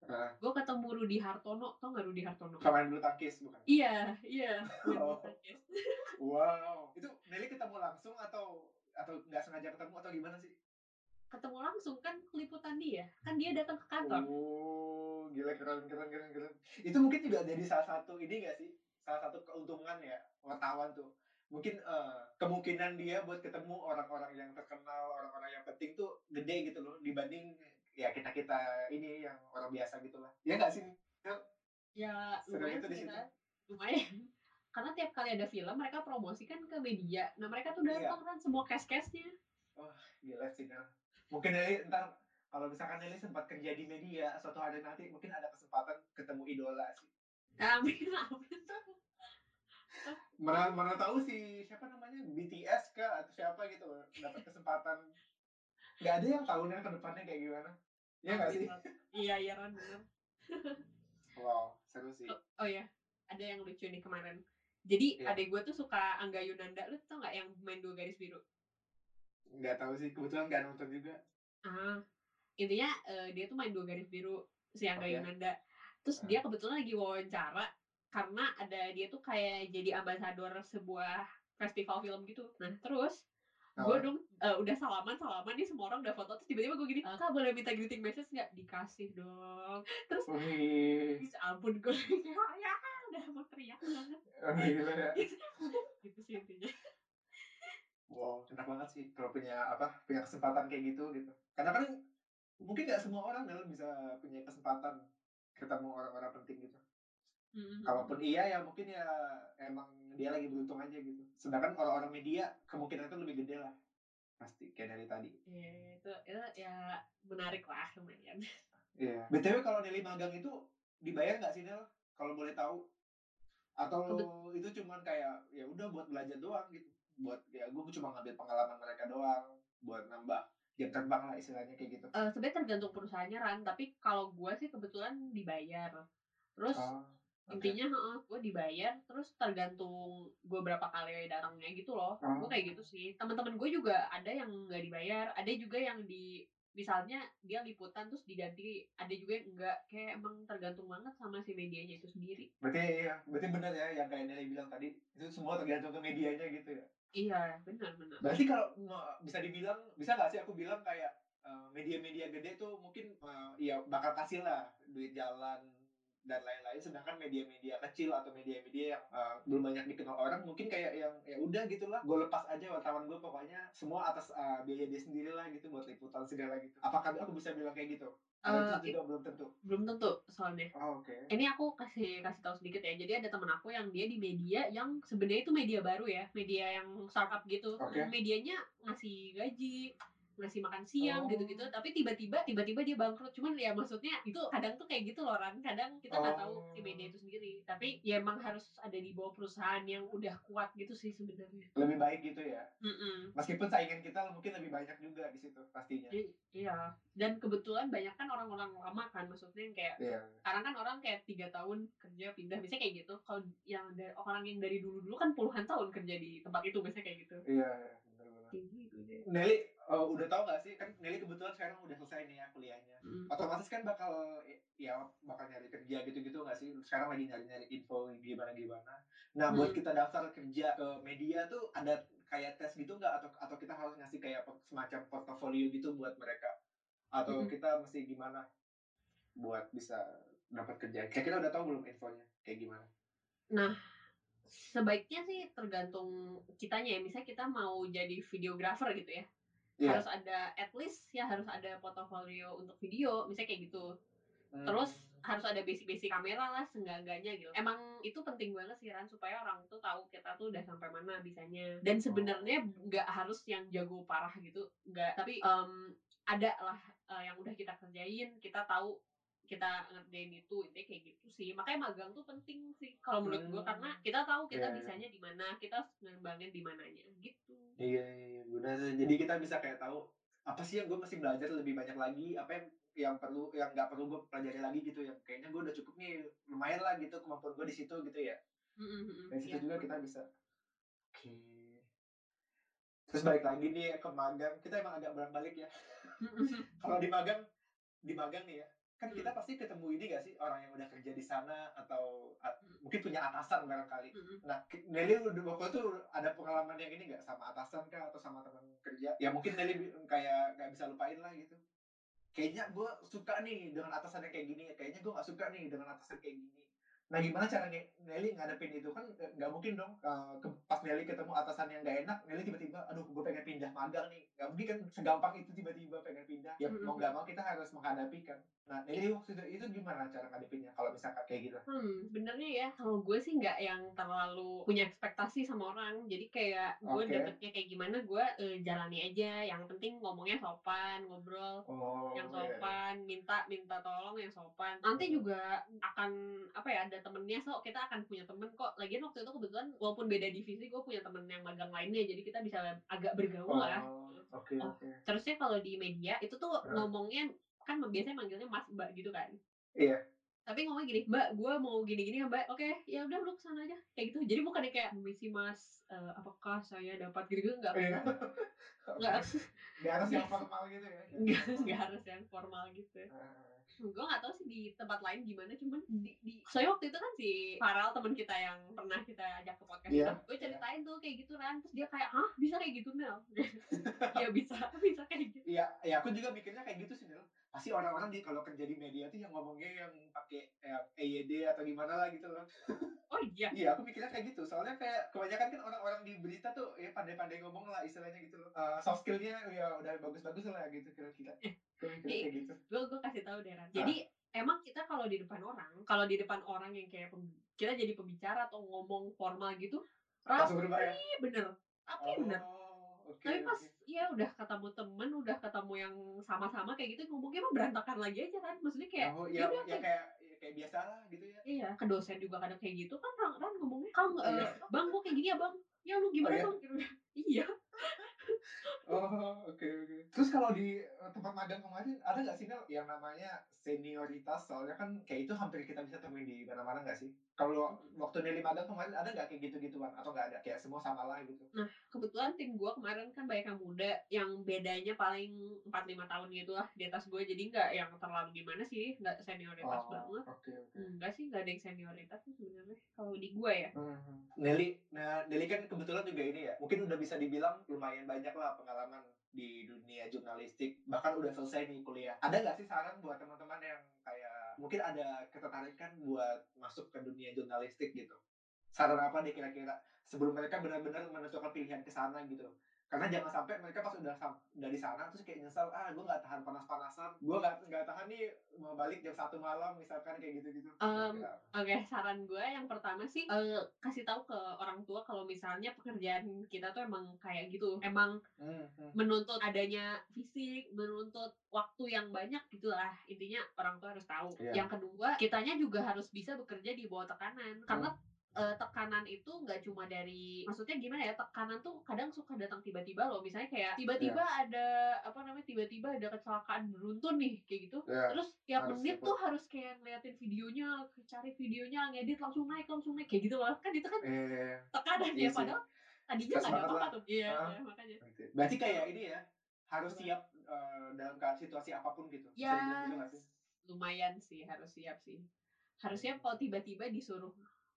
Heeh. gue ketemu Rudy Hartono, tau nggak Rudy Hartono? Pemain bulu tangkis bukan? Iya iya, [LAUGHS] pemain bulu Oh. tangkis. Wow, itu Nelly ketemu langsung atau atau nggak sengaja ketemu atau gimana sih? Ketemu langsung, kan liputan dia, kan dia datang ke kantor. Oh, gila keren keren keren keren. Itu mungkin juga jadi salah satu ini nggak sih, salah satu keuntungan ya wartawan tuh. Mungkin, eee, kemungkinan dia buat ketemu orang-orang yang terkenal, orang-orang yang penting tuh gede gitu loh, dibanding ya kita-kita ini yang orang biasa gitulah. Ya nggak sih, Nel? Ya, Seru lumayan itu sih, di situ? Lumayan. [LAUGHS] Karena tiap kali ada film mereka promosikan ke media. Nah, mereka tuh Iya. datang, Ran, semua cast-cast-nya. Wah, gila sih, Nel. Mungkin Nelly entar kalau misalkan Nelly sempat kerja di media, suatu hari nanti mungkin ada kesempatan ketemu idola sih. Amin [LAUGHS] amin. Oh, Mana mana tahu si siapa namanya, BTS kah atau siapa gitu dapat kesempatan. Nggak ada yang tahu Nel ke depannya kayak gimana. Iya nggak Amin, sih? Ran. Iya iya, Ran, bener. Wow, seru sih. oh ya, ada yang lucu nih kemarin. Jadi Iya. adek gue tuh suka Angga Yunanda, lu tau nggak yang main Dua Garis Biru? Nggak tahu sih, kebetulan nggak nonton juga. Ah, intinya, eee, dia tuh main Dua Garis Biru, si Angga Oke. Yunanda. Terus Heeh. dia kebetulan lagi wawancara, karena ada dia tuh kayak jadi ambasador sebuah festival film gitu. Nah, terus gue dong, eee, udah salaman-salaman nih semua orang udah foto, terus tiba-tiba gue gini, "Kak, boleh minta greeting message nggak?" Dikasih dong. Terus, Wih. ya ampun gue kayak [LAUGHS] ya udah mau teriak banget. Oh, gila ya. Gitu gitu sih intinya. Wow, enak banget sih kalau punya apa, punya kesempatan kayak gitu, gitu. Karena kan mungkin nggak semua orang Nel bisa punya kesempatan ketemu orang-orang penting gitu. Mhm mhm. Kalaupun iya ya mungkin ya emang dia lagi beruntung aja gitu. Sedangkan orang-orang media kemungkinan itu lebih gede lah, pasti kayak dari tadi. Iya, itu itu ya menarik lah lumayan. Iya. BTW kalau Nelly magang itu dibayar nggak sih, Nel? Kalau boleh tahu? Atau Kebet itu cuman kayak ya udah buat belajar doang gitu? Buat ya gue cuma ngambil pengalaman mereka doang, buat nambah jam terbang lah istilahnya kayak gitu. Eee, sebenarnya tergantung perusahaannya, Ran, tapi kalau gue sih kebetulan dibayar. Terus Oh, oke. intinya heeh, gue dibayar, terus tergantung gue berapa kali datangnya gitu loh. Gue kayak gitu sih. Temen-temen gue juga ada yang nggak dibayar, ada juga yang di misalnya dia liputan terus diganti, ada juga yang enggak. Kayak emang tergantung banget sama si medianya itu sendiri. Berarti iya, berarti bener ya yang kayak Nelly bilang tadi, itu semua tergantung ke medianya gitu ya? Iya, bener bener. Berarti kalau bisa dibilang bisa nggak sih aku bilang kayak, media-media gede tuh mungkin, eee, ya bakal kasih lah duit jalan dan lain-lain, sedangkan media-media kecil atau media-media yang, eee, belum banyak dikenal orang mungkin kayak yang, ya udah gitulah, gue lepas aja wartawan gue pokoknya semua atas, eee, biaya dia sendirilah gitu buat liputan segala gitu. Apakah aku bisa bilang kayak gitu? Itu it juga belum tentu? belum tentu soalnya. Oh, oke. Ini aku kasih kasih tahu sedikit ya. Jadi ada temen aku yang dia di media yang sebenarnya itu media baru ya, media yang startup gitu. Oke. medianya ngasih gaji, ngasih makan siang gitu-gitu, Oh. tapi tiba-tiba tiba-tiba dia bangkrut. Cuman ya maksudnya itu kadang tuh kayak gitu loh, Ran, kadang kita nggak tahu si media Oh. itu sendiri. Tapi ya emang harus ada di bawah perusahaan yang udah kuat gitu sih sebenarnya. Lebih baik gitu ya? Mhm. Meskipun saingan kita mungkin lebih banyak juga di situ pastinya. I iya, dan kebetulan banyakan orang-orang lama kan, maksudnya yang kayak iya. sekarang kan orang kayak 3 tahun kerja pindah, biasanya kayak gitu. Kalau yang da orang yang dari dulu-dulu kan puluhan tahun kerja di tempat itu, biasanya kayak gitu. Iya iya, bener bener. kayak gitu deh. Nelly, eee, udah tahu nggak sih, kan Nelly kebetulan sekarang udah selesai nih ya kuliahnya. Mhm. Otomatis kan bakal ya bakal nyari kerja gitu-gitu nggak sih? Sekarang lagi nyari-nyari info gimana-gimana. Nah, buat Mhm. kita daftar kerja ke media tuh ada kayak tes gitu nggak? Atau atau kita harus ngasih kayak semacam portofolio gitu buat mereka? Atau Mhm. kita mesti gimana buat bisa dapat kerjaan? Kira-kira udah tahu belum infonya kayak gimana? Nah, sebaiknya sih tergantung kitanya ya, misalnya kita mau jadi videographer gitu ya, harus Iya. ada at least ya harus ada portofolio untuk video, misalnya kayak gitu. Terus Mmm. harus ada basic-basic kamera lah seenggak-enggaknya gitu. Emang itu penting banget sih Ran, supaya orang tuh tahu kita tuh udah sampai mana bisanya. Dan Oh. sebenarnya nggak harus yang jago parah gitu, nggak. Tapi, mmm, ada lah, eee, yang udah kita kerjain, kita tahu kita ngerjain itu, intinya kayak gitu sih. Makanya magang tuh penting sih kalau menurut gue, karena Mmm. kita tahu kita iya. bisanya di mana, kita harus ngembangin di mananya, gitu. Iya iya iya, benar sih. Jadi kita bisa kayak tahu, apa sih yang gue mesti belajar lebih banyak lagi, apa yang yang perlu yang nggak perlu gue pelajari lagi gitu, yang kayaknya gue udah cukup nih, lumayan lah gitu kemampuan gue di situ gitu ya. Mhm mhm, Dari situ iya juga kita bisa oke. Terus balik lagi nih ya ke magang, kita emang agak bolak-balik ya. [LAUGHS] Kalau di magang di magang nih ya, kan kita Mhm. pasti ketemu ini nggak sih, orang yang udah kerja di sana atau a Mhm. mungkin punya atasan barangkali. Mhm. Nah, ki Nelly udah waktu itu ada pengalaman yang ini nggak, sama atasan kah atau sama teman kerja, yang mungkin Nelly bi kayak nggak bisa lupain lah gitu? Kayaknya gue suka nih dengan atasan yang kayak gini, kayaknya gue nggak suka nih dengan atasan kayak gini. Nah, gimana cara ne Nelly ngadepin itu? Kan, eee, nggak mungkin dong, eee, kem pas Nelly ketemu atasan yang nggak enak, Nelly tiba-tiba, "Aduh gue pengen pindah magang nih." Nggak mungkin kan segampang itu tiba-tiba pengen pindah. Ya mau nggak mhm. mau kita harus menghadapi kan. Nah, Nelly waktu itu itu gimana cara ngadepinnya kalau misalkan kayak gitu? Hmm, sebenarnya ya, kalau gue sih nggak yang terlalu punya ekspektasi sama orang. Jadi kayak gue Oke. dapetnya kayak gimana, gue, eee, jalani aja, yang penting ngomongnya sopan, ngobrol yang Oh, iya iya. sopan, minta minta tolong yang sopan. Nanti Mhm. juga akan, apa ya, ada temennya kok, kita akan punya temen kok. Lagian waktu itu kebetulan walaupun beda divisi, gue punya temen yang magang lainnya, jadi kita bisa agak bergaul lah. Oh, oke Oh, oke. terusnya kalau di media, itu tuh ngomongnya kan biasanya manggilnya Mas, Mbak gitu kan. Iya. Tapi ngomongnya gini, "Mbak, gue mau gini-gini ya, Mbak." "Oke, ya udah lu ke sana aja." Kayak gitu. Jadi bukannya kayak, "Permisi Mas, eee, apakah saya dapat" gitu-gitu, nggak Iya. [LAUGHS] nggak [LAUGHS] Oke. Nggak harus yang formal gitu ya, nggak harus nggak harus yang formal gitu. Gue nggak tahu sih di tempat lain gimana, cuman di di soalnya waktu itu kan si Farel temen kita yang pernah kita ajak ke podcast itu, Iya gue iya. ceritain tuh kayak gitu kan, terus dia kayak, "Hah, bisa kayak gitu, Nel?" Iya bisa bisa kayak gitu. Iya, ya aku juga mikirnya kayak gitu sih, Nel. Pasti orang-orang di kalau kerja di media tuh yang ngomongnya yang pakai yang EYD atau gimana lah gitu loh. Oh iya? Iya, aku mikirnya kayak gitu. Soalnya kayak kebanyakan kan orang-orang di berita tuh ya pandai-pandai ngomong lah istilahnya gitu loh. Eee, soft skill-nya ya udah bagus-bagus lah gitu kira-kira. Mikirnya Nih, kayak gitu. gue gue kasih tahu deh, Ran. Heeh. Jadi emang kita kalau di depan orang, kalau di depan orang yang kayak kita jadi pembicara atau ngomong formal gitu, berubah rapi ya? bener rapi bener. Oke Tapi pas oke. ya udah ketemu temen, udah ketemu yang sama-sama kayak gitu, ngomongnya mah berantakan lagi aja, Ran. Maksudnya kayak, Oh, ya ya udah ya kayak kayak ya kayak biasalah gitu ya? iya, ke dosen juga kadang kayak gitu kan Ran Ran ngomongnya, "Kang, Oh iya? eee, Bang, gue kayak gini ya, Bang." "Ya lu Oh gimana, iya? Bang?" Gitu. Iya. Oh, oke oke. Terus kalau di, eee, tempat magang kemarin ada nggak sih, Nel, yang namanya senioritas? Soalnya kan kayak itu hampir kita bisa temuin di mana-mana nggak sih? Kalau waktu Nelly magang kemarin ada nggak kayak gitu-gituan atau nggak ada? Kayak semua samalah gitu? Nah, kebetulan tim gue kemarin kan banyak yang muda, yang bedanya paling 4 5 tahun gitulah di atas gue, jadi nggak yang terlalu gimana sih, nggak senioritas Oh, banget. oke oke. Enggak sih, nggak ada yang senioritas sih sebenarnya kalau di gue ya. Mhm. Nelly nah, Nelly kan kebetulan juga ini ya, mungkin udah bisa dibilang lumayan banyak lah pengalaman di dunia jurnalistik, bahkan udah selesai nih kuliah. Ada nggak sih saran buat teman-teman yang kayak mungkin ada ketertarikan buat masuk ke dunia jurnalistik gitu? Saran apa deh kira-kira sebelum mereka benar-benar menentukan pilihan ke sana gitu? Karena jangan sampai mereka pas udah di sana terus kayak nyesel, "Ah, gue nggak tahan panas-panasan, gue nggak nggak tahan nih mau balik jam satu malam," misalkan kayak gitu-gitu. Mmm, Kira-kira apa? oke saran gue yang pertama sih, eee, kasih tahu ke orang tua kalau misalnya pekerjaan kita tuh emang kayak gitu, emang Mmm, mhm. menuntut adanya fisik, menuntut waktu yang banyak gitulah, intinya orang tua harus tahu. Iya. Yang kedua, kitanya juga harus bisa bekerja di bawah tekanan, karena, Mmm, eee, tekanan itu nggak cuma dari maksudnya gimana ya, tekanan tuh kadang suka datang tiba-tiba loh, misalnya kayak tiba-tiba iya ada, apa namanya, tiba-tiba ada kecelakaan beruntun nih, kayak gitu, iya, terus tiap harus menit tuh harus kayak ngeliatin videonya, cari videonya, ngedit langsung naik langsung naik, kayak gitu loh. Kan itu kan Iya iya iya. tekanan Iya ya, padahal Tadinya nggak ada apa-apa tuh. Iya makanya. gitu. Berarti kayak Kalau ini ya, harus siap, eee, dalam keadaan situasi apa pun gitu, bisa dibilang Ya, gitu sih? lumayan sih, harus siap sih. Harus siap kalau tiba-tiba disuruh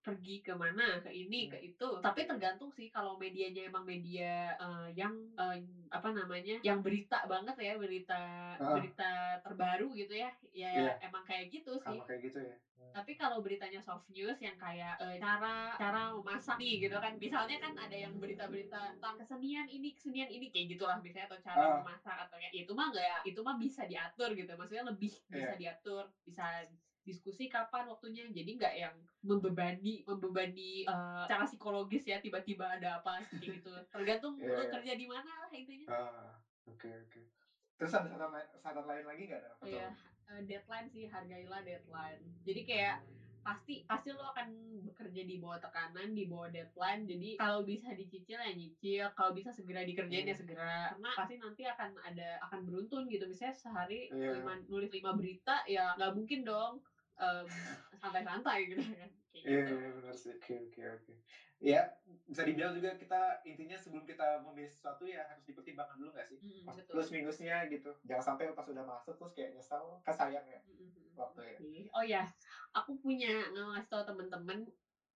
pergi ke mana, ke ini, mmm, ke itu. Tapi iya tergantung sih kalau medianya emang media, eee, yang, eee, apa namanya, yang berita banget ya, berita heeh, berita terbaru gitu ya, ya iya, emang kayak gitu sama sih. kayak gitu ya? Mmm, Tapi kalau beritanya soft news yang kayak, eee, cara cara memasak nih gitu kan, misalnya kan ada yang berita-berita tentang kesenian ini kesenian ini, kayak gitulah misalnya atau cara heeh, memasak atau kayak itu mah nggak itu mah bisa diatur gitu, maksudnya lebih bisa iya diatur, bisa diskusi kapan waktunya, jadi nggak yang membebani membebani, eee, secara psikologis ya tiba-tiba ada apa kayak gitu, tergantung iya lu iya, kerja di mana lah intinya. heeh, oke oke. Terus ada saran lai saran lain lagi nggak ada Iya, eee, deadline sih, hargailah deadline. Jadi kayak pasti pasti lo akan bekerja di bawah tekanan, di bawah deadline, jadi kalau bisa dicicil ya nyicil, kalau bisa segera dikerjain ya mmm, segera, karena pasti nanti akan ada akan beruntun gitu. Misalnya sehari iya. 5 nulis 5 berita, ya nggak mungkin dong, mmm, santai-santai gitu [LAUGHS] kan, kayak iya gitu. iya, bener sih, oke oke oke. Ya, bisa dibilang juga kita intinya sebelum kita memilih sesuatu ya harus dipertimbangkan dulu nggak sih? Mhm, Pos plus betul. minusnya gitu, jangan sampai pas udah masuk terus kayak nyesel, kan sayang ya Mhm mhm, waktu ya. Oh ya, aku punya ngasih tahu temen-temen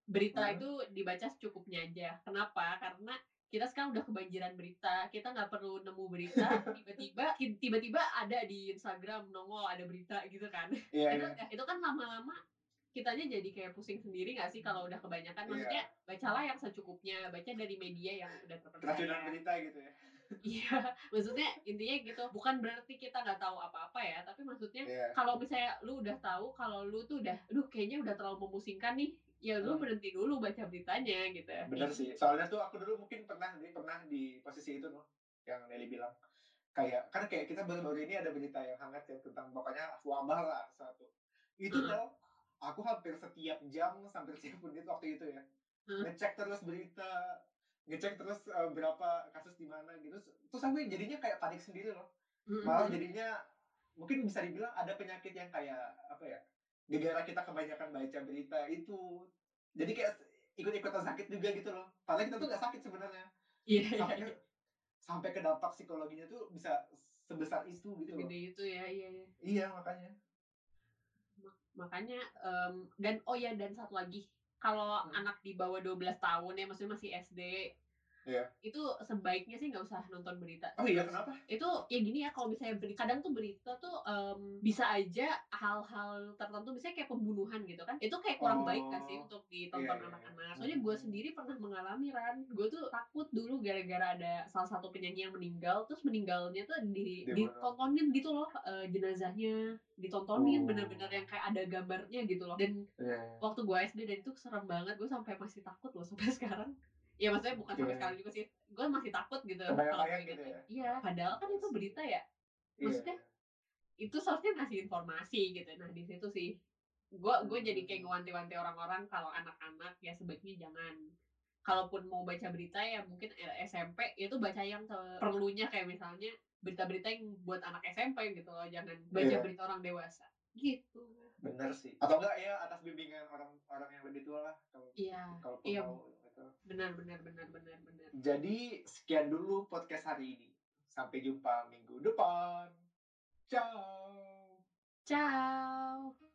Berita Mhm, itu dibaca secukupnya aja. Kenapa? Karena kita sekarang udah kebanjiran berita, kita nggak perlu nemu berita, [LAUGHS] tiba-tiba tiba-tiba ada di Instagram nongol ada berita gitu kan. iya Itu iya, udah itu kan lama-lama kitanya jadi kayak pusing sendiri nggak sih kalau udah kebanyakan? Maksudnya iya, bacalah yang secukupnya, baca dari media yang udah terpercaya. berita gitu ya. [LAUGHS] Iya, maksudnya intinya gitu, bukan berarti kita nggak tahu apa-apa ya, tapi maksudnya Iya, kalau misalnya lu udah tahu kalau lu tuh udah, "Aduh kayaknya udah terlalu memusingkan nih," ya lu mhm, berhenti dulu baca beritanya gitu, kayak bener sih. Soalnya tuh aku dulu mungkin pernah di pernah di posisi itu Noh, yang Nelly bilang. Kayak kan kayak kita baru-baru ini ada berita yang hangat kan tentang pokoknya wabah lah satu. Itu Heeh tuh aku hampir setiap jam, hampir setiap menit waktu itu ya, heeh, ngecek terus berita, ngecek terus, eee, berapa kasus di mana gitu, terus aku jadinya kayak panik sendiri loh. mhm Malah jadinya mungkin bisa dibilang ada penyakit yang kayak, apa ya, gara-gara kita kebanyakan baca berita itu, jadi kayak ikut-ikutan sakit juga gitu loh. Padahal kita tuh nggak sakit sebenarnya. Iya iya Sampai ke iya, sampai ke dampak psikologinya tuh bisa sebesar itu gitu loh. segede itu ya, iya iya. Iya makanya. Mak makanya, mmm, dan oh ya dan satu lagi, kalau Mhm. anak di bawah 12 tahun ya, maksudnya masih SD Iya. Itu sebaiknya sih nggak usah nonton berita, Oh iya kenapa? Itu ya gini ya, kalau misalnya beri kadang tuh berita tuh, mmm, bisa aja hal-hal tertentu misalnya kayak pembunuhan gitu kan, itu kayak kurang baik nggak sih Oh. untuk Iya ditonton iya iya. anak-anak. Soalnya gue sendiri pernah mengalami Ran, gue tuh takut dulu gara-gara ada salah satu penyanyi yang meninggal, terus meninggalnya tuh di Dibunuh. ditontonin gitu loh, eee, jenazahnya, ditontonin bener-bener Oh. yang kayak ada gambarnya gitu loh. Dan iya. Waktu gue SD dan itu serem banget, gue sampai masih takut loh sampai [LAUGHS] sekarang. Ya maksudnya bukan sampai Oke. sekarang juga sih, gue masih takut gitu kalau Kebayang-bayang gitu keingetan. ya? Iya, padahal kan itu berita ya, Iya maksudnya iya. itu seharusnya ngasih informasi gitu. Nah di situ sih, gue gue jadi kayak Mmm. ngewanti-wanti orang-orang kalau anak-anak ya sebaiknya jangan. Kalaupun mau baca berita ya mungkin, eee, SMP itu baca yang seperlunya kayak misalnya berita-berita yang buat anak SMP gitu loh, jangan baca Iya, berita orang dewasa, gitu. bener sih. Atau enggak ya atas bimbingan orang orang yang lebih tua lah kalau Iya kalaupun iya, mau itu. benar benar benar benar benar. Jadi sekian dulu podcast hari ini. Sampai jumpa minggu depan. Ciao. Ciao.